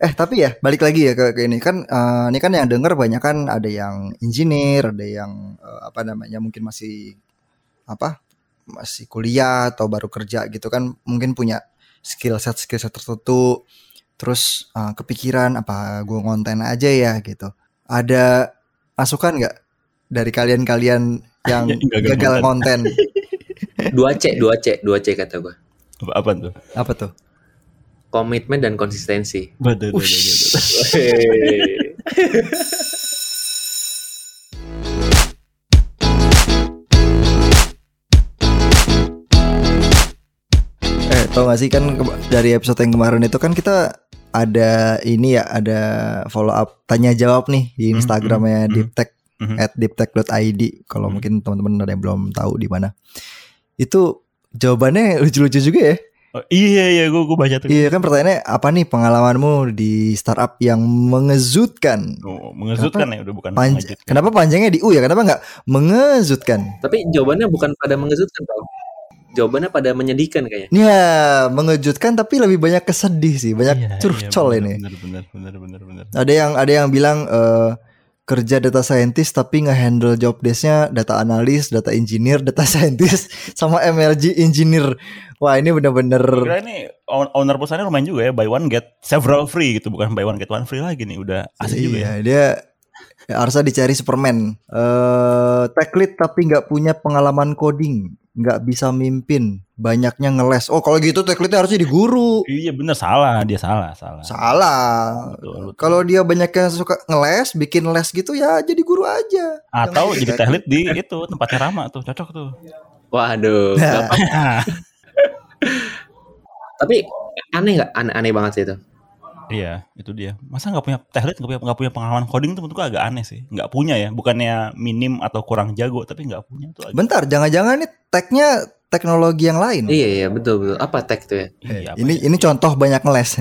Eh tapi ya balik lagi ya ke, ke ini. Kan uh, ini kan yang denger banyak kan ada yang engineer, ada yang uh, apa namanya mungkin masih apa masih kuliah atau baru kerja gitu kan. Mungkin punya skill set skill set tertentu. Terus uh, kepikiran apa gue ngonten aja ya gitu. Ada masukan nggak dari kalian-kalian yang gagal konten dua c dua c dua c kata gue apa, apa tuh? Apa tuh komitmen dan konsistensi. Betul, betul, betul. eh, tau gak sih kan dari episode yang kemarin itu kan kita ada ini ya ada follow up tanya jawab nih di hmm, Instagramnya mm -hmm. Deeptech mm -hmm. at deeptech.id kalau mm -hmm. mungkin teman-teman ada yang belum tahu di mana itu jawabannya lucu-lucu juga ya Oh, iya iya gue gue baca tuh. Iya kan pertanyaannya apa nih pengalamanmu di startup yang mengejutkan? Oh, mengejutkan kenapa, ya udah bukan panj Kenapa panjangnya di U ya? Kenapa nggak mengejutkan? Tapi jawabannya bukan pada mengejutkan Pak. Jawabannya pada menyedihkan kayaknya. Iya, mengejutkan tapi lebih banyak kesedih sih, banyak iya, curcol iya, bener, ini. Bener, bener, bener, bener, bener. Ada yang ada yang bilang uh, kerja data scientist tapi nge-handle job desknya data analis, data engineer, data scientist sama MLG engineer. Wah ini bener-bener. Kira ini owner perusahaannya lumayan juga ya, buy one get several free gitu, bukan buy one get one free lagi nih, udah asik iya, juga ya. Dia ya, harusnya dicari Superman. Uh, tech lead tapi nggak punya pengalaman coding nggak bisa mimpin banyaknya ngeles. Oh kalau gitu teklitnya harusnya di guru. Iya bener salah dia salah salah. Salah. Kalau dia banyak yang suka ngeles bikin les gitu ya jadi guru aja. Atau jadi teklit di itu tempatnya Rama tuh cocok tuh. Waduh nah. tapi aneh nggak? Aneh, aneh banget sih itu Iya, itu dia. Masa nggak punya teknik, nggak punya nggak punya pengalaman coding tuh menurutku agak aneh sih. Nggak punya ya, bukannya minim atau kurang jago, tapi nggak punya tuh. Agak... Bentar, jangan-jangan nih teknya teknologi yang lain. Iya iya betul betul. Apa tech tuh ya? Iya, ini ya? ini contoh banyak ngeles.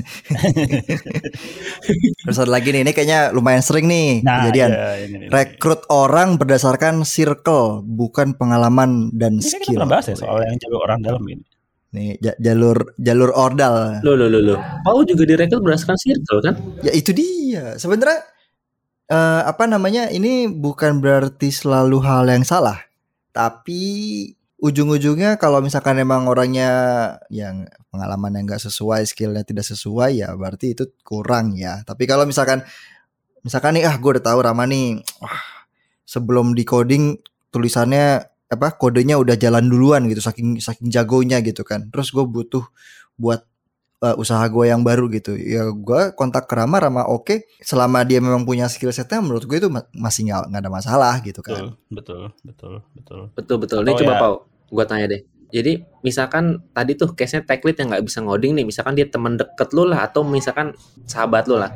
Terus ada lagi nih, ini kayaknya lumayan sering nih nah, kejadian. Iya, ini, ini, Rekrut orang berdasarkan circle, bukan pengalaman dan ini skill. Ini kita pernah bahas ya soal yang jago orang dalam ini. Nih jalur jalur ordal. Lo lo lo lo. Pau juga direkrut berdasarkan circle kan? Ya itu dia. Sebenarnya uh, apa namanya? Ini bukan berarti selalu hal yang salah. Tapi ujung-ujungnya kalau misalkan emang orangnya yang pengalaman yang nggak sesuai, skillnya tidak sesuai ya berarti itu kurang ya. Tapi kalau misalkan misalkan nih ah gue udah tahu Rama nih, wah, sebelum di coding tulisannya apa kodenya udah jalan duluan gitu saking saking jagonya gitu kan. Terus gue butuh buat uh, usaha gue yang baru gitu. Ya gue kontak ke Rama Rama oke. Okay. selama dia memang punya skill setnya menurut gue itu masih nggak nggak ada masalah gitu kan. Betul betul betul betul. Betul ini oh, coba ya. Pau gue tanya deh. Jadi misalkan tadi tuh case-nya tech lead yang nggak bisa ngoding nih. Misalkan dia teman deket lo lah atau misalkan sahabat lo lah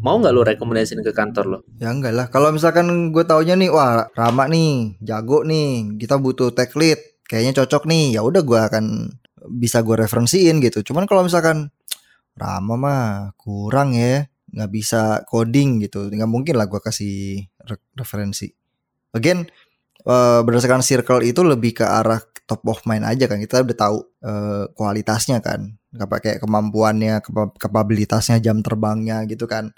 mau nggak lu rekomendasiin ke kantor lo? Ya enggak lah. Kalau misalkan gue taunya nih, wah Rama nih, jago nih, kita butuh tech lead, kayaknya cocok nih. Ya udah gue akan bisa gue referensiin gitu. Cuman kalau misalkan Rama mah kurang ya, nggak bisa coding gitu, nggak mungkin lah gue kasih re referensi. Again, uh, berdasarkan circle itu lebih ke arah top of mind aja kan. Kita udah tahu uh, kualitasnya kan, nggak pakai kemampuannya, kapabilitasnya, jam terbangnya gitu kan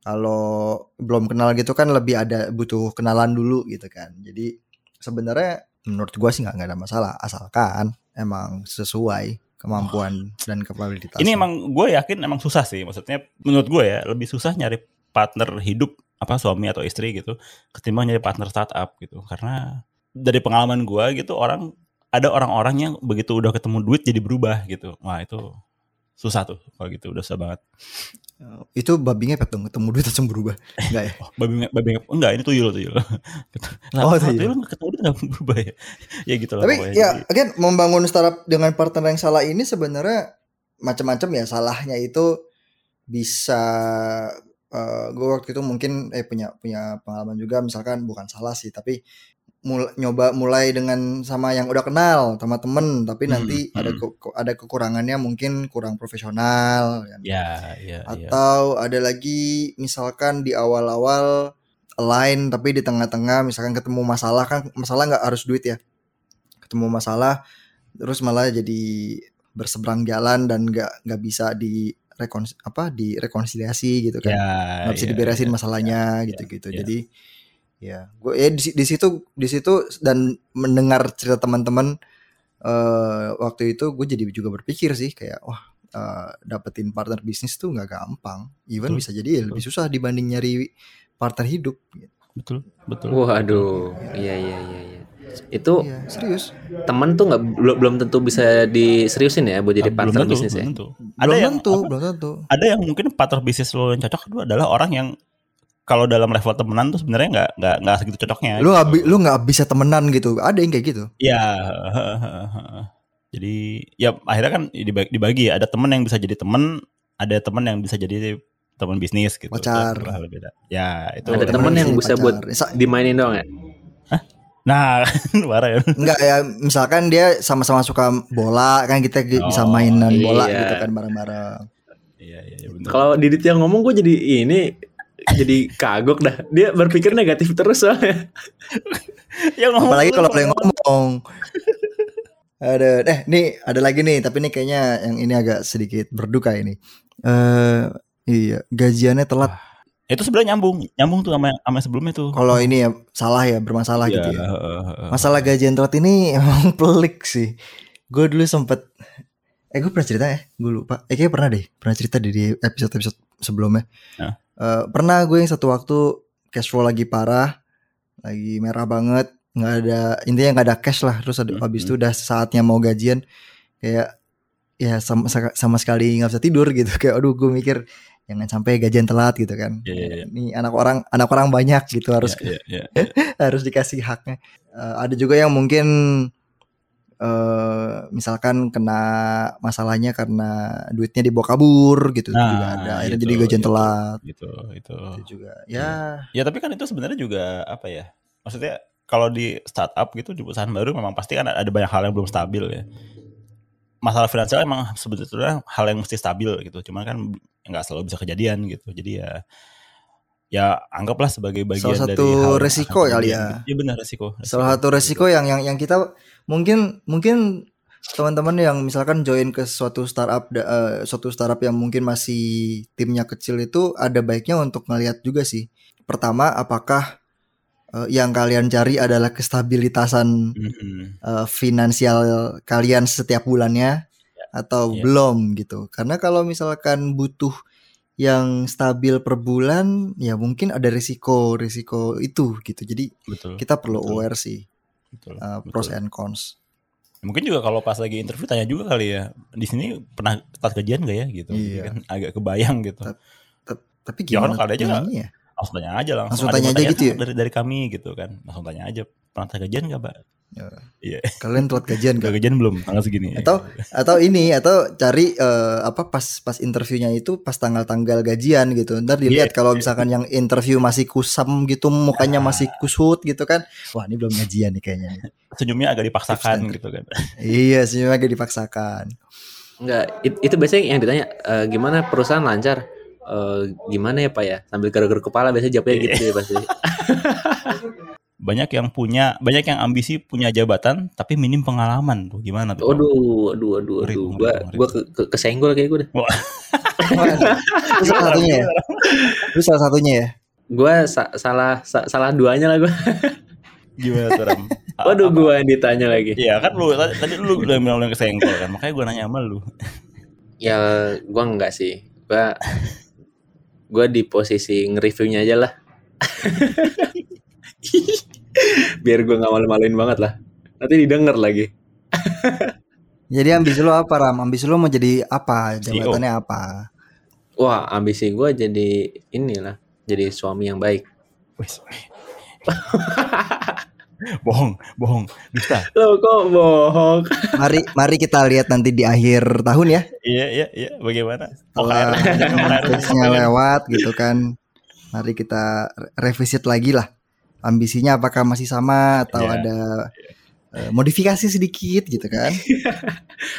kalau belum kenal gitu kan lebih ada butuh kenalan dulu gitu kan. Jadi sebenarnya menurut gue sih nggak ada masalah. Asalkan emang sesuai kemampuan oh. dan kapabilitas ini emang gue yakin emang susah sih. Maksudnya menurut gue ya lebih susah nyari partner hidup apa suami atau istri gitu ketimbang nyari partner startup gitu. Karena dari pengalaman gue gitu orang ada orang-orang yang begitu udah ketemu duit jadi berubah gitu. Wah itu susah tuh kalau gitu udah susah banget. Oh, itu babi ngepet dong ketemu duit langsung berubah enggak ya? Oh, babi babi ngepet enggak ini tuyul tuyul. Nah, oh tuyul. ketemu duit enggak berubah ya? Ya gitu lah tapi ya again membangun startup dengan partner yang salah ini sebenarnya macam-macam ya. Salahnya itu bisa uh, gue waktu itu mungkin eh punya punya pengalaman juga. Misalkan bukan salah sih tapi mul nyoba mulai dengan sama yang udah kenal sama temen tapi hmm, nanti hmm. ada ke ada kekurangannya mungkin kurang profesional kan. ya, ya, atau ya. ada lagi misalkan di awal-awal lain tapi di tengah-tengah misalkan ketemu masalah kan masalah nggak harus duit ya ketemu masalah terus malah jadi berseberang jalan dan nggak nggak bisa di rekon apa direkonsiliasi gitu kan Ya, nggak bisa ya, diberesin ya, masalahnya ya, gitu-gitu ya. jadi ya gue ya di, di situ di situ dan mendengar cerita teman-teman eh waktu itu gue jadi juga berpikir sih kayak wah eh, dapetin partner bisnis tuh nggak gampang even Betul, bisa jadi ya lebih susah dibanding nyari partner hidup gitu. Betul, betul. Waduh, iya iya iya. iya. Itu Iya, serius temen tuh nggak belum belum tentu bisa diseriusin ya buat jadi Ah, partner belum tentu, bisnis ya. belum tentu. Ada belum yang tentu apa, belum tentu ada yang mungkin partner bisnis lo yang cocok itu adalah orang yang kalau dalam level temenan tuh sebenarnya nggak nggak nggak segitu cocoknya. lu nggak gitu. bi- lu nggak bisa temenan gitu ada yang kayak gitu Ya, jadi ya akhirnya kan dibagi, dibagi ya. Ada temen yang bisa jadi temen, ada temen yang bisa jadi teman bisnis gitu. Pacar. Itu beda. Ya itu. Ada temen yang bisa pacar. buat dimainin doang ya. Nah, parah ya. Enggak ya, misalkan dia sama-sama suka bola kan kita gi- bisa Oh, mainan bola iya. gitu kan bareng-bareng. Iya, iya, iya. Kalau Didit yang ngomong gue jadi ini jadi kagok dah. Dia berpikir negatif terus soalnya. yang ngomong Apalagi kalau yang ngomong. Ada eh nih ada lagi nih, tapi ini kayaknya yang ini agak sedikit berduka ini. Eh iya, gajiannya telat. itu sebenarnya nyambung, nyambung tuh sama sama sebelumnya tuh. Kalau ini ya salah ya, bermasalah Iya, gitu ya. heeh, heeh. Masalah gajian telat ini emang pelik sih. Gue dulu sempet Eh gue pernah cerita ya Gue lupa Eh kayaknya pernah deh Pernah cerita di episode-episode sebelumnya Hah? Eh, Pernah gue yang satu waktu Cash flow lagi parah Lagi merah banget nggak ada Intinya nggak ada cash lah Terus ada, Hmm, habis itu udah saatnya mau gajian Kayak Ya sama, sama sekali nggak bisa tidur gitu Kayak aduh gue mikir Jangan sampai gajian telat gitu kan Iya, iya, iya. Ini anak orang Anak orang banyak gitu Harus Iya, iya, iya. harus dikasih haknya. Eh, ada juga yang mungkin eh misalkan kena masalahnya karena duitnya dibawa kabur gitu Nah, juga ada. Akhirnya itu, jadi gajian itu. telat Gitu, itu. itu juga. Ya, Ya tapi kan itu sebenarnya juga apa ya? Maksudnya kalau di startup gitu di perusahaan baru memang pasti kan ada banyak hal yang belum stabil ya. Masalah finansial emang sebetulnya hal yang mesti stabil gitu. Cuman kan nggak selalu bisa kejadian gitu. Jadi ya ya anggaplah sebagai bagian Salah dari satu hal yang resiko kali ya. Iya benar resiko. salah satu resiko yang yang yang kita mungkin mungkin teman-teman yang misalkan join ke suatu startup eh, suatu startup yang mungkin masih timnya kecil itu ada baiknya untuk ngelihat juga sih. Pertama, apakah eh, yang kalian cari adalah kestabilitasan Mhm. eh, finansial kalian setiap bulannya atau Iya. belum gitu. Karena kalau misalkan butuh yang stabil per bulan, ya mungkin ada risiko risiko itu gitu. Jadi Betul. kita perlu betul, aware sih betul, uh, betul. pros and cons. Mungkin juga kalau pas lagi interview tanya juga kali ya. Di sini pernah telat gajian gak ya gitu. Iya. kan agak kebayang gitu. Tapi Ya, gimana orang kali aja ya? Langsung tanya aja langsung. Langsung tanya aja gitu ya? dari dari kami gitu kan. Langsung tanya aja pernah telat gajian gak, Pak? Ya. Iya. Kalian telat gajian Gak gak? gajian belum tanggal segini. Atau atau ini atau cari eh, apa pas pas interviewnya itu pas tanggal-tanggal gajian gitu. Ntar dilihat Iya, kalau iya. misalkan yang interview masih kusam gitu, mukanya Ah. masih kusut gitu kan. Wah, ini belum gajian nih kayaknya. senyumnya agak dipaksakan gitu kan. iya, senyumnya agak dipaksakan. Enggak, it- itu biasanya yang ditanya "Eh, gimana perusahaan lancar? Eh, gimana ya Pak ya? Sambil garuk-garuk kepala biasanya jawabnya Iya. gitu ya pasti. Banyak yang punya, banyak yang ambisi punya jabatan tapi minim pengalaman tuh. Gimana tuh? Aduh, aduh, aduh, aduh. Gua gua ke, ke, kesenggol kayak gue deh. Itu salah satunya ya. Itu salah satunya ya. Gua sa- salah sa- salah duanya lah gua. Gimana tuh Ram? Waduh, Apa- gua yang ditanya lagi. Iya kan lu tadi, lu udah bilang lu yang kesenggol kan. Makanya gue nanya sama lu. Ya, gua enggak sih. Gua gua di posisi nge-reviewnya aja lah. Biar gua nggak malu-maluin banget lah. Nanti didengar lagi. Jadi ambisi lo apa Ram? Ambisi lo mau jadi apa? CEO. Jabatannya apa? Wah, ambisi gua jadi inilah, jadi suami yang baik. Bohong, bohong, dusta. Lo kok bohong? Mari mari kita lihat nanti di akhir tahun ya. Iya, iya, iya. Bagaimana? Setelah lewat gitu kan. Mari kita re- revisit lagi lah. Ambisinya apakah masih sama atau Iya. ada eh, modifikasi sedikit gitu kan?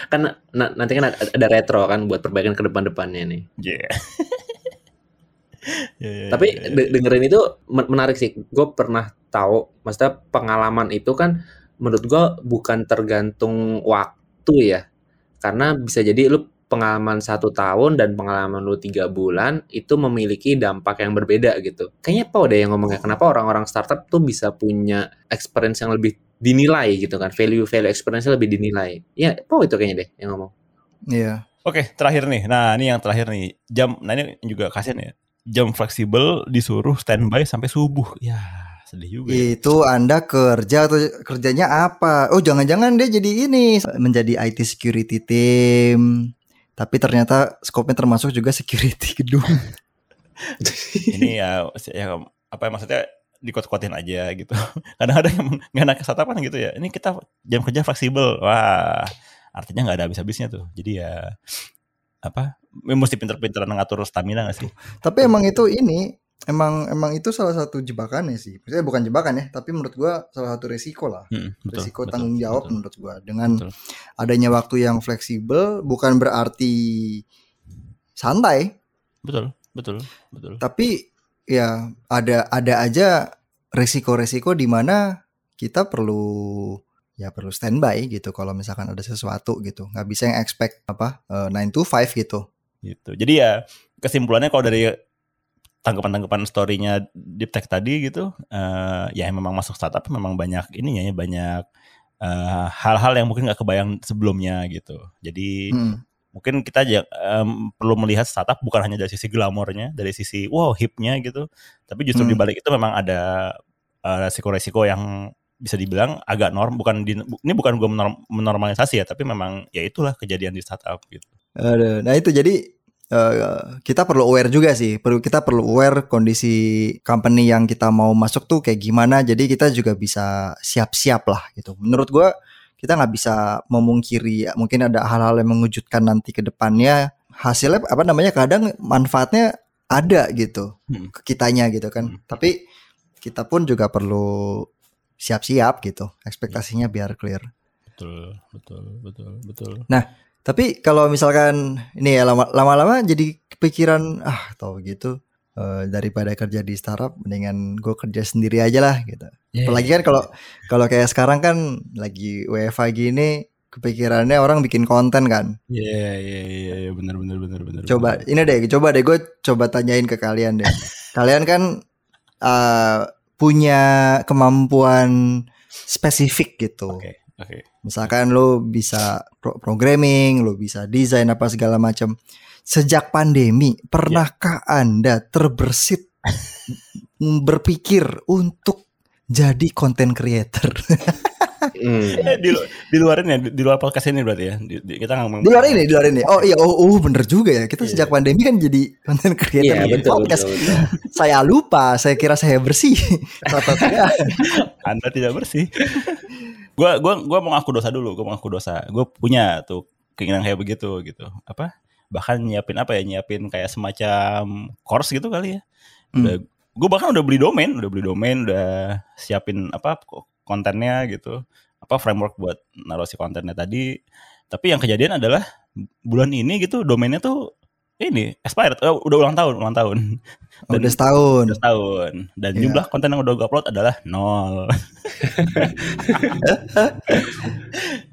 Kan na- nanti kan ada, retro kan buat perbaikan ke depan-depannya nih. Iya. Iya, iya, Tapi iya. de- dengerin itu men- menarik sih. Gue pernah tahu, maksudnya pengalaman itu kan menurut gue bukan tergantung waktu ya. Karena bisa jadi lu pengalaman satu tahun dan pengalaman lu tiga bulan itu memiliki dampak yang berbeda gitu. Kayaknya Pau deh yang ngomongnya kenapa orang-orang startup tuh bisa punya experience yang lebih dinilai gitu kan, value value experience lebih dinilai. Ya Pau itu kayaknya deh yang ngomong. Iya. Oke, terakhir nih. Nah, ini yang terakhir nih. Jam, nah ini juga kasihan ya. Jam fleksibel disuruh standby sampai subuh. Ya, sedih juga. Ya. Itu Anda kerja atau kerjanya apa? Oh, jangan-jangan dia jadi ini menjadi IT security team. Tapi ternyata skopnya termasuk juga security gedung. ini ya, ya apa ya maksudnya dikuat-kuatin aja gitu. Kadang-kadang yang nggak enak kesatapan gitu ya. Ini kita jam kerja fleksibel. Wah, artinya nggak ada habis-habisnya tuh jadi ya apa mesti pinter-pinteran ngatur stamina gak sih? Tapi emang itu ini emang emang itu salah satu jebakan ya sih. Maksudnya bukan jebakan ya tapi menurut gua salah satu resiko lah. Hmm, betul, resiko betul, tanggung jawab betul. menurut gua. Dengan betul. adanya waktu yang fleksibel bukan berarti santai. Betul betul betul. Tapi ya ada ada aja resiko-resiko di mana kita perlu ya perlu standby gitu kalau misalkan ada sesuatu gitu. Nggak bisa yang expect apa uh, to five gitu gitu jadi ya kesimpulannya kalau dari tanggapan-tanggapan storynya Deep Tech tadi gitu uh, ya memang masuk startup memang banyak ininya ya banyak uh, hal-hal yang mungkin nggak kebayang sebelumnya gitu jadi hmm. mungkin kita um, perlu melihat startup bukan hanya dari sisi glamornya dari sisi wow hipnya gitu tapi justru hmm. di balik itu memang ada resiko-resiko uh, yang bisa dibilang agak norm bukan di, ini bukan gue menorm, menormalisasi ya tapi memang ya itulah kejadian di startup gitu. Aduh, nah itu jadi uh, kita perlu aware juga sih perlu kita perlu aware kondisi company yang kita mau masuk tuh kayak gimana jadi kita juga bisa siap-siap lah gitu. Menurut gue kita nggak bisa memungkiri ya, mungkin ada hal-hal yang mengejutkan nanti ke depannya hasilnya apa namanya kadang manfaatnya ada gitu hmm. ke kitanya gitu kan. Hmm. Tapi kita pun juga perlu siap-siap gitu ekspektasinya biar clear betul betul betul betul nah tapi kalau misalkan ini ya lama-lama jadi kepikiran ah tau gitu uh, daripada kerja di startup mendingan gue kerja sendiri aja lah gitu yeah. apalagi kan kalau kalau kayak sekarang kan lagi WFA gini kepikirannya orang bikin konten kan iya iya iya, iya benar benar benar benar coba bener. ini deh coba deh gue coba tanyain ke kalian deh kalian kan uh, punya kemampuan spesifik gitu. Okay, okay. Misalkan lo bisa pro programming, lo bisa desain apa segala macam. Sejak pandemi, pernahkah yeah. Anda terbersit berpikir untuk jadi content creator? Hmm. di, di luar ini ya, di luar podcast ini berarti ya. Di, di, kita ngomong di luar ini, di luar ini. Oh iya, oh, oh bener juga ya. Kita yeah. sejak pandemi kan jadi content creator yeah, betul, podcast. Betul, betul. saya lupa, saya kira saya bersih. Anda tidak bersih. Gua gua gua mau ngaku dosa dulu, gua mau ngaku dosa. Gua punya tuh keinginan kayak begitu gitu. Apa? Bahkan nyiapin apa ya? Nyiapin kayak semacam course gitu kali ya. Udah, hmm. gue bahkan udah beli domain, udah beli domain, udah siapin apa kontennya gitu apa framework buat naruh si kontennya tadi tapi yang kejadian adalah bulan ini gitu domainnya tuh ini expired oh, udah ulang tahun ulang tahun dan, udah setahun udah setahun dan yeah. jumlah konten yang udah gue upload adalah nol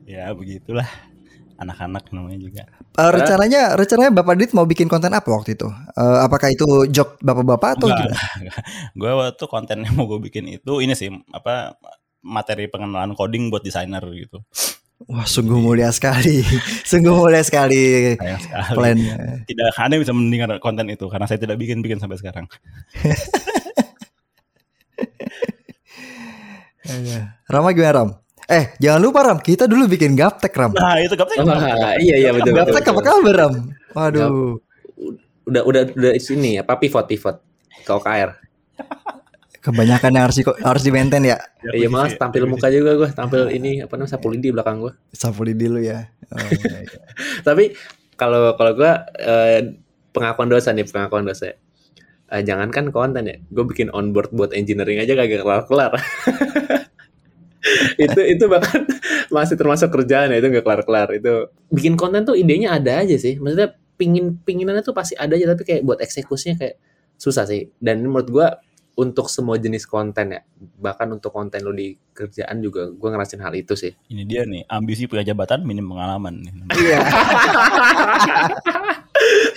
ya begitulah anak-anak namanya juga. Uh, rencananya rencananya Bapak Dit mau bikin konten apa waktu itu? Uh, apakah itu job bapak-bapak atau enggak, gimana? Gue waktu konten yang mau gue bikin itu ini sih apa materi pengenalan coding buat desainer gitu. Wah, sungguh mulia sekali. sungguh mulia sekali. sekali. Plannya. Tidak ada yang bisa mendengar konten itu karena saya tidak bikin-bikin sampai sekarang. Rama gimana Ram? Eh, jangan lupa Ram, kita dulu bikin gaptek Ram. Nah, itu gaptek. Oh, iya iya betul. Gaptek apa kabar Ram? Waduh. Udah udah udah sini ya, apa pivot pivot ke OKR. Kebanyakan yang harus harus di maintain ya. ya iya mas, tampil muka juga gue, tampil ini apa namanya sapu lidi belakang gue. Sapu lidi lu ya. Oh, iya, iya. Tapi kalau kalau gue eh, pengakuan dosa nih pengakuan dosa. Eh, jangankan konten ya, gue bikin onboard buat engineering aja kagak kelar kelar. itu itu bahkan masih termasuk kerjaan ya itu nggak kelar kelar itu bikin konten tuh idenya ada aja sih maksudnya pingin pinginannya tuh pasti ada aja tapi kayak buat eksekusinya kayak susah sih dan menurut gue untuk semua jenis konten ya. Bahkan untuk konten lo di kerjaan juga gue ngerasain hal itu sih. Ini dia nih, ambisi punya jabatan minim pengalaman. nih. Iya.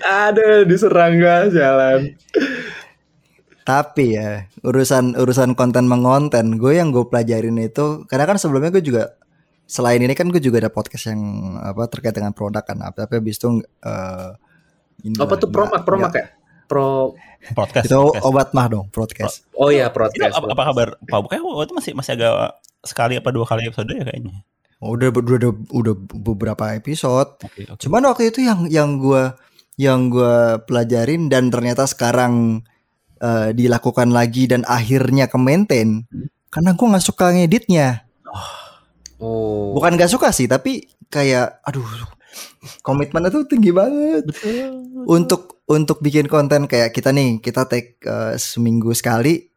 Aduh, diserang gue jalan. Tapi ya urusan urusan konten mengonten, gue yang gue pelajarin itu karena kan sebelumnya gue juga selain ini kan gue juga ada podcast yang apa terkait dengan produk kan, tapi habis itu eh, ini Apa tuh promak, promak ya? Pro Podcast. Itu podcast. obat mah dong podcast. Oh iya, Itu podcast. apa, apa kabar Pak Bukai? Waktu itu masih masih agak sekali apa dua kali episode ya kayaknya. Udah udah udah, udah beberapa episode. Oke, oke. Cuman waktu itu yang yang gue yang gue pelajarin dan ternyata sekarang eh, dilakukan lagi dan akhirnya ke maintain karena gue nggak suka ngeditnya. Oh. Bukan nggak suka sih, tapi kayak aduh komitmennya tuh tinggi banget. Betul. Untuk untuk bikin konten kayak kita nih, kita take eh, seminggu sekali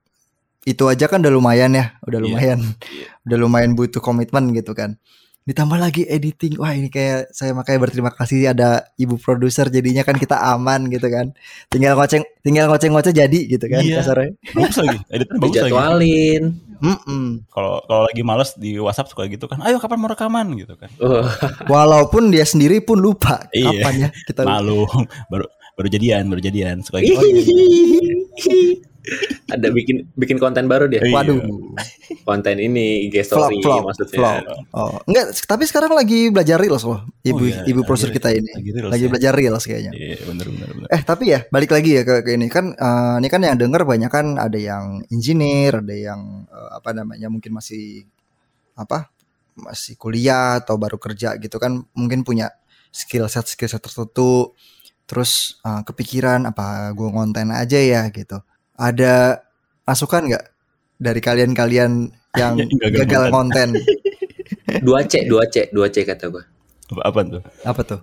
itu aja kan udah lumayan ya, udah Iya. lumayan, Iya. udah lumayan butuh komitmen gitu kan. Ditambah lagi editing, wah ini kayak saya makanya berterima kasih ada ibu produser jadinya kan kita aman gitu kan. Tinggal ngoceng, tinggal ngoceng-ngoceh jadi gitu kan Iya. kasarnya. Bagus lagi, editnya bagus lagi. Dijadwalin. Mm-mm. Kalau kalau lagi males di WhatsApp suka gitu kan. Ayo kapan mau rekaman gitu kan. Oh. Walaupun dia sendiri pun lupa Iya. kapan ya kita Malu baru baru jadian, baru jadian suka gitu. Ada bikin bikin konten baru dia. Iya. Waduh. Konten ini IG Vlog, story vlog, maksudnya. vlog. Oh, enggak, tapi sekarang lagi belajar reels loh. Ibu Oh, iya, ibu lagi- produser kita ini. lagi reels Lagi ya. belajar reels kayaknya. Iya, bener bener bener. Eh tapi ya balik lagi ya ke, ke ini kan eh, ini kan yang denger banyak kan ada yang engineer, ada yang eh, apa namanya mungkin masih apa masih kuliah atau baru kerja gitu kan mungkin punya skill set skill set tertentu terus eh, kepikiran apa gue ngonten aja ya gitu. Ada masukan nggak dari kalian-kalian yang Yang gagal gagal konten? Dua C, dua C, dua C kata gue. Apa, apa tuh? apa tuh?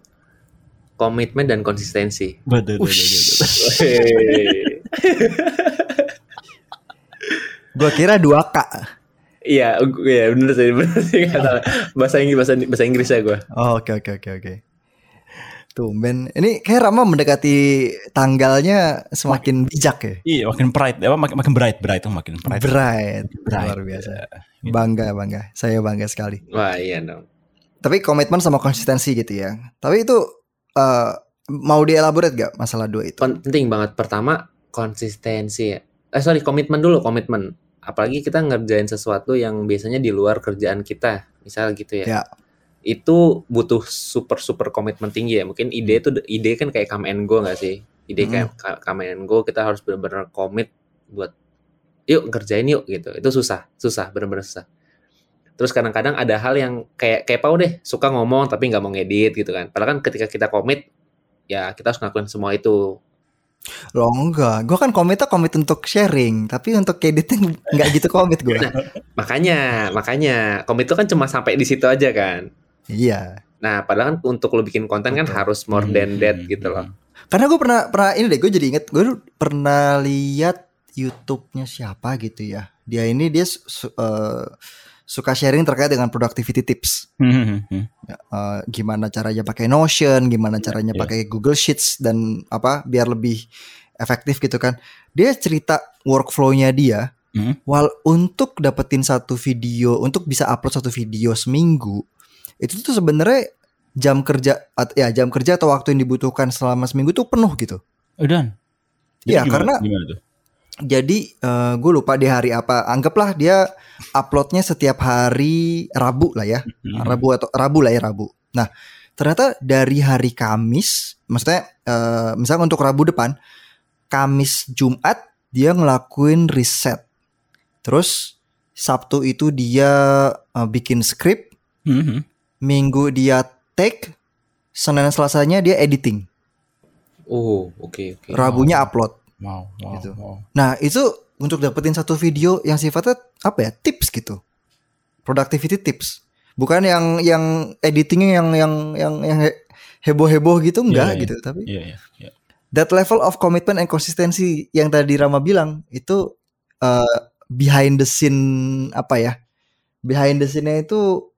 Komitmen dan konsistensi. Hehehe. Gue kira 2K. Iya, gu- iya bener sih, bener sih salah. Bahasa Inggris, bahasa, bahasa Inggris ya gue. Oh, oke oke oke oke. Tumben. Ini kayak Rama mendekati tanggalnya semakin bijak ya. Iya, makin pride, apa makin makin bright, bright tuh makin pride. Bright. Bright. Luar biasa. Iya. Bangga bangga. Saya bangga sekali. Wah iya dong. Tapi komitmen sama konsistensi gitu ya. Tapi itu eh, mau dielaborate gak masalah dua itu? Penting banget. Pertama, konsistensi ya. Eh sorry, komitmen dulu, komitmen. Apalagi kita ngerjain sesuatu yang biasanya di luar kerjaan kita. Misal gitu ya. Ya. Itu butuh super-super komitmen tinggi ya. Mungkin ide itu, ide kan kayak come and go gak sih? Ide kayak ka- come and go, kita harus benar-benar komit buat yuk kerjain yuk gitu. Itu susah, susah, benar-benar susah. Terus kadang-kadang ada hal yang kayak kayak Pau deh, suka ngomong tapi nggak mau ngedit gitu kan. Padahal kan ketika kita komit, ya kita harus ngelakuin semua itu. Loh enggak. Gue kan komitnya komit untuk sharing. Tapi untuk editing nggak gitu komit gue. Makanya, makanya komit itu kan cuma sampai di situ aja kan. Iya. Nah, padahal kan untuk lo bikin konten kan harus more than that Hmm, gitu loh. Karena gue pernah pernah ini deh. Gue jadi inget. Gue pernah lihat YouTube-nya siapa gitu ya. Dia ini dia su- su- eh, suka sharing terkait dengan productivity tips. Hmm, hmm, hmm. Eh, gimana caranya pakai Notion, gimana caranya iya. pakai Google Sheets dan apa biar lebih efektif gitu kan. Dia cerita workflow-nya dia. Hmm. Wal untuk dapetin satu video, untuk bisa upload satu video seminggu, itu tuh sebenarnya jam kerja ya jam kerja atau waktu yang dibutuhkan selama seminggu tuh penuh gitu. Udah. Iya, Jadi gimana- karena- gimana tuh? Jadi gue lupa di hari apa. Anggaplah dia uploadnya setiap hari Rabu lah ya. Hmm. Rabu atau Rabu lah ya Rabu. Nah ternyata dari hari Kamis, maksudnya eh, misalnya untuk Rabu depan, Kamis Jumat dia ngelakuin riset. Terus Sabtu itu dia eh, bikin skrip, Hmm, hmm. Minggu dia take, Senin Selasanya dia editing, Oh, oke oke. Rabunya upload. Wow, wow, Gitu. wow. Nah itu untuk dapetin satu video yang sifatnya apa ya tips gitu, productivity tips, bukan yang yang editingnya yang yang yang yang he- heboh-heboh gitu enggak Iya, iya. gitu, tapi Iya, iya, iya. that level of commitment and consistency yang tadi Rama bilang itu uh, behind the scene apa ya, behind the scene-nya itu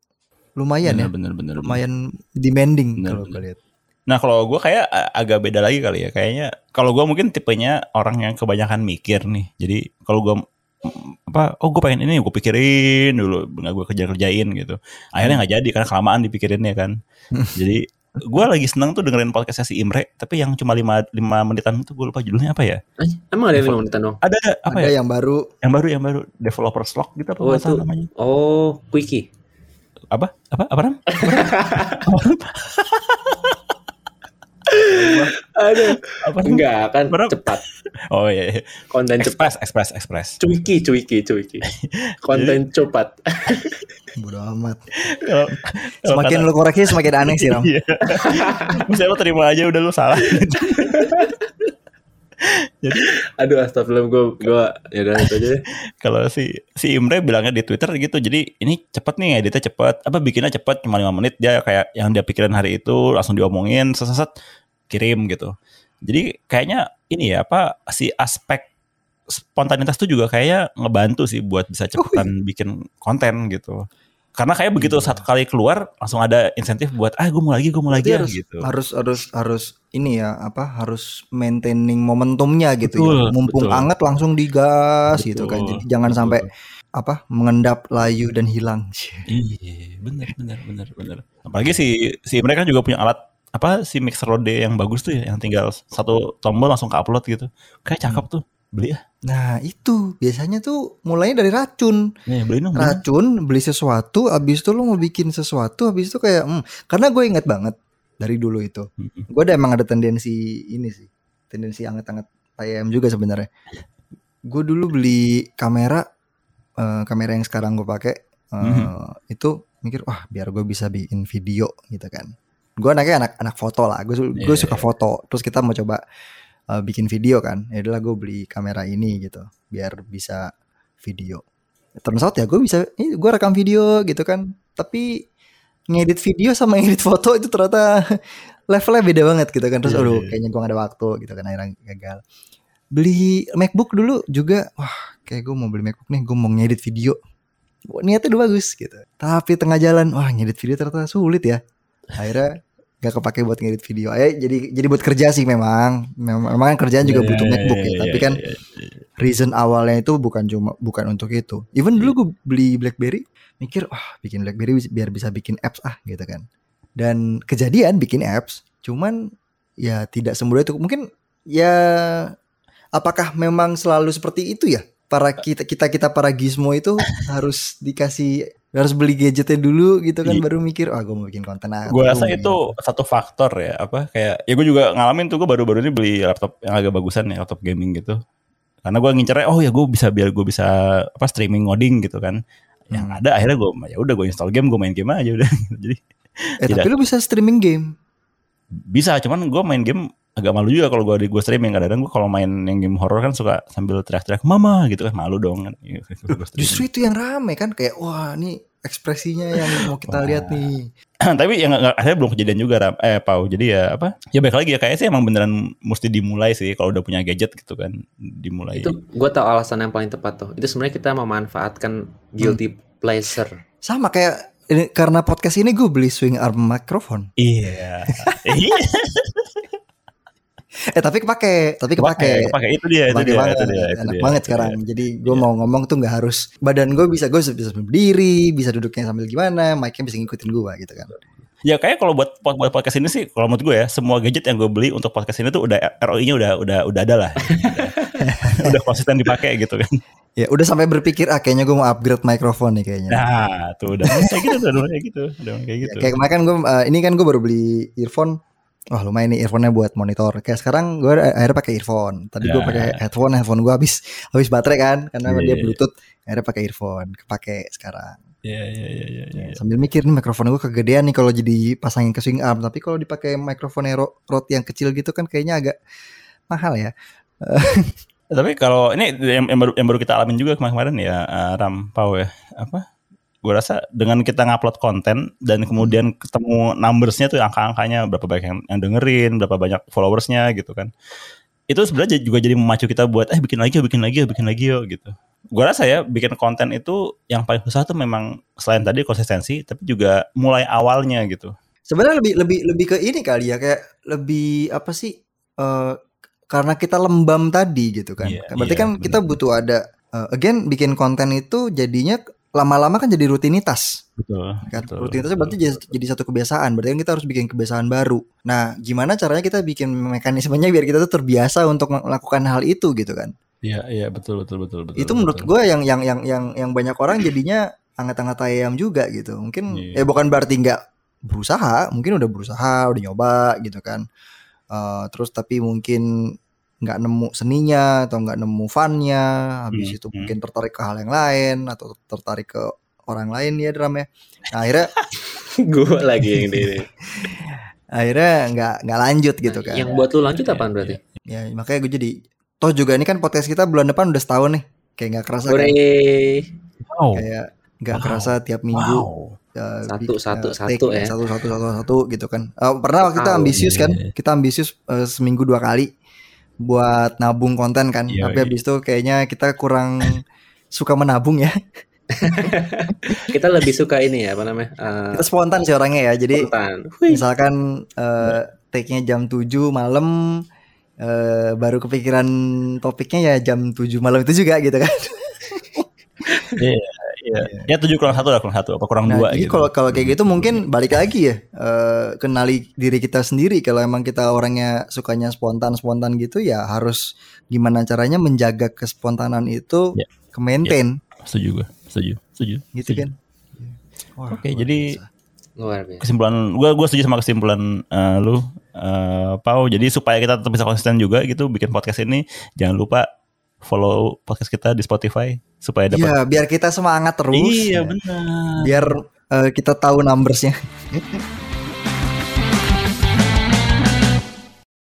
lumayan ya, Bener, bener, bener, bener. lumayan demanding Bener, kalau bener. gue lihat. Nah kalau gue kayak agak beda lagi kali ya. Kayaknya kalau gue mungkin tipenya orang yang kebanyakan mikir nih. Jadi kalau gue apa, oh gue pengen ini, gue pikirin dulu, nggak gue kerja kerjain gitu. Akhirnya nggak jadi karena kelamaan dipikirinnya kan. jadi gue lagi seneng tuh dengerin podcastnya si Imre, tapi yang cuma lima lima menitan itu gue lupa judulnya apa ya? Eh, Emang ada yang lima menitan dong? Ada ada apa Ada ya? yang baru Yang baru yang baru developer slog gitu apa Oh, itu. namanya? Oh, quickie. Apa apa apa nam? Aduh, Apa enggak kan Berapa? cepat. Oh iya, iya. Konten cepat. Express, Express, Express. Cuiki, cuiki, cuiki. Konten cepat. bodo amat. Kalau kalau Semakin kata- lu koreksi semakin aneh sih Ram. Iya. Misalnya lo terima aja udah lo salah. Jadi Aduh, astagfirullah gue gue ya udah itu aja deh. kalau si si Imre bilangnya di Twitter gitu. Jadi ini cepet nih editnya cepet. Apa bikinnya cepet cuma lima menit dia kayak yang dia pikirin hari itu langsung diomongin sesat kirim gitu. Jadi kayaknya ini ya apa si aspek spontanitas tuh juga kayaknya ngebantu sih buat bisa cepetan bikin konten gitu. Karena kayak begitu Iya. satu kali keluar langsung ada insentif buat ah gue mau lagi gue mau lagi ya harus, gitu. harus harus harus ini ya apa harus maintaining momentumnya gitu Betul, ya. Mumpung betul. anget langsung digas gitu kan. Betul, Jadi jangan betul. sampai apa mengendap layu dan hilang. Iya, bener bener bener bener. Apalagi si si mereka juga punya alat apa si mixer Rode yang bagus tuh ya, yang tinggal satu tombol langsung ke upload gitu. Kayak cakep tuh. Beli ya. Nah itu biasanya tuh mulainya dari racun. Nih, beli dong. Racun beli sesuatu, habis itu lu mau bikin sesuatu, habis itu kayak hmm, karena gue inget banget dari dulu itu. Gue ada emang ada tendensi ini sih, tendensi anget-anget IM juga sebenarnya. Gue dulu beli kamera, eh, kamera yang sekarang gue pakai eh, Mhm. itu mikir wah biar gue bisa bikin video gitu kan. Gue anaknya anak anak foto lah, gue gue Iya, suka foto. Terus kita mau coba eh, bikin video kan, ya udahlah gue beli kamera ini gitu, biar bisa video. Turns out ya gue bisa, ini gue rekam video gitu kan, tapi ngedit video sama ngedit foto itu ternyata levelnya beda banget gitu kan. Terus Iya, aduh iya. kayaknya gue gak ada waktu gitu kan akhirnya gagal. Beli MacBook dulu juga, wah kayak gue mau beli MacBook nih, gue mau ngedit video. Niatnya udah bagus gitu. Tapi tengah jalan, wah ngedit video ternyata sulit ya. Akhirnya gak kepake buat ngedit video. Ayo jadi jadi buat kerja sih memang. Memang, memang kan kerjaan juga Iya, butuh iya, MacBook iya, ya. iya, Tapi iya, kan iya. reason awalnya itu bukan cuma bukan untuk itu. Even dulu gue beli BlackBerry, mikir wah bikin BlackBerry biar bisa bikin apps ah gitu kan. Dan kejadian bikin apps, cuman ya tidak semudah itu. Mungkin ya apakah memang selalu seperti itu ya? Para kita kita kita para gizmo itu harus dikasih harus beli gadgetnya dulu gitu kan Iya. baru mikir ah gue mau bikin konten ah, Gue rasa itu satu faktor ya apa kayak ya gue juga ngalamin tuh gue baru-baru ini beli laptop yang agak bagusan ya laptop gaming gitu karena gue ngincernya oh ya gue bisa biar gue bisa apa streaming ngoding gitu kan yang Hmm. ada akhirnya gue ya udah gue install game gue main game aja udah jadi Eh Tidak. tapi lu bisa streaming game. bisa cuman gue main game agak malu juga kalau gue gue streaming kadang-kadang gue kalau main yang game horror kan suka sambil teriak-teriak mama gitu kan malu dong kan streaming. Justru itu yang rame kan kayak wah ini ekspresinya yang mau kita Wah. lihat nih. tapi yang nggak- akhirnya belum kejadian juga Ram. eh pau jadi ya apa ya baik lagi ya kayaknya sih emang beneran mesti dimulai sih kalau udah punya gadget gitu kan dimulai Itu gue tau alasan yang paling tepat tuh. Itu sebenarnya kita memanfaatkan guilty pleasure. Sama kayak ini, karena podcast ini gue beli swing arm microphone. iya iya Eh tapi kepake, tapi kepake. pakai itu dia itu Kepake dia banget, itu dia itu enak dia, banget itu sekarang. dia. Jadi gue Iya. mau ngomong tuh nggak harus badan gue bisa gue bisa berdiri, bisa duduknya sambil gimana, mic-nya bisa ngikutin gue gitu kan. ya kayak kalau buat buat podcast ini sih kalau menurut gue ya semua gadget yang gue beli untuk podcast ini tuh udah ROI-nya udah udah udah ada lah udah, udah konsisten dipakai gitu kan Ya udah sampai berpikir ah kayaknya gue mau upgrade mikrofon nih kayaknya. nah tuh udah kayak gitu udah kayak gitu udah kayak gitu Kayak kemarin kan gue eh, ini kan gue baru beli earphone. Wah lumayan nih earphone-nya buat monitor. Kayak sekarang gue akhirnya pakai earphone. Tadi gue Ya. pakai headphone, headphone gue habis habis baterai kan karena Iya, dia iya, bluetooth. Akhirnya pakai earphone, kepake sekarang. Iya iya iya iya. iya. Sambil mikir nih mikrofon gue kegedean nih kalau jadi pasangin ke swing arm. Tapi kalau dipakai mikrofon ro- Rode yang kecil gitu kan kayaknya agak mahal ya. Tapi kalau ini yang, yang baru yang baru kita alamin juga kemarin ya eh, Ram Pau ya apa? Gue rasa dengan kita ngupload konten dan kemudian ketemu numbersnya tuh angka-angkanya berapa banyak yang, yang dengerin, berapa banyak followersnya gitu kan. Itu sebenarnya juga jadi memacu kita buat eh bikin lagi, yuk, bikin lagi, yuk, bikin lagi yuk gitu. Gue rasa ya bikin konten itu yang paling susah tuh memang selain tadi konsistensi, tapi juga mulai awalnya gitu. Sebenarnya lebih lebih lebih ke ini kali ya kayak lebih apa sih eh karena kita lembam tadi gitu kan. Iya, Berarti iya, kan kita benar. butuh ada eh, again bikin konten itu jadinya lama-lama kan jadi rutinitas Betul. kan. betul, Rutinitasnya betul, berarti jadi, jadi satu kebiasaan. Berarti kan kita harus bikin kebiasaan baru. Nah, gimana caranya kita bikin mekanismenya biar kita tuh terbiasa untuk melakukan hal itu gitu kan. Iya, iya betul betul betul betul. itu menurut betul. gue yang yang yang yang yang banyak orang jadinya anget-anget ayam juga gitu mungkin Iya. ya bukan berarti nggak berusaha mungkin udah berusaha udah nyoba gitu kan Eh, terus tapi mungkin nggak nemu seninya atau nggak nemu funnya habis Hmm, itu hmm. mungkin tertarik ke hal yang lain atau tertarik ke orang lain ya drama nah, akhirnya gue lagi yang ini. akhirnya nggak nggak lanjut gitu kan Yang buat lu lanjut apaan berarti? ya makanya gue jadi toh juga ini kan podcast kita bulan depan udah setahun nih kayak nggak kerasa kan. Wow. kayak nggak Wow. kerasa tiap minggu Wow. uh, Satu, bi- satu, uh, satu take ya. satu satu satu satu gitu kan Uh, pernah waktu kita Tahu. ambisius kan Iya. kita ambisius uh, seminggu dua kali buat nabung konten kan Iya, tapi iya. habis itu kayaknya kita kurang suka menabung ya Kita lebih suka ini ya apa namanya? Eh, kita spontan sih orangnya ya jadi spontan. Misalkan uh, take-nya jam 7 malam uh, baru kepikiran topiknya ya jam 7 malam itu juga gitu kan Iya, iya. Ya tujuh kurang satu lah kurang satu apa kurang Nah, dua jadi gitu. kalau kalau kayak gitu mungkin balik lagi ya eh, kenali diri kita sendiri kalau emang kita orangnya sukanya spontan spontan gitu ya harus gimana caranya menjaga kespontanan itu Ya. ke maintain Setuju gue. Setuju. Setuju. gitu setuju. kan. Wah, Oke, luar jadi. Luar biasa. kesimpulan gue gue setuju sama kesimpulan eh, lu eh, Pau jadi supaya kita tetap bisa konsisten juga gitu bikin podcast ini jangan lupa follow podcast kita di Spotify supaya dapat Iya, biar kita semangat terus. iya benar Biar eh, kita tahu numbersnya.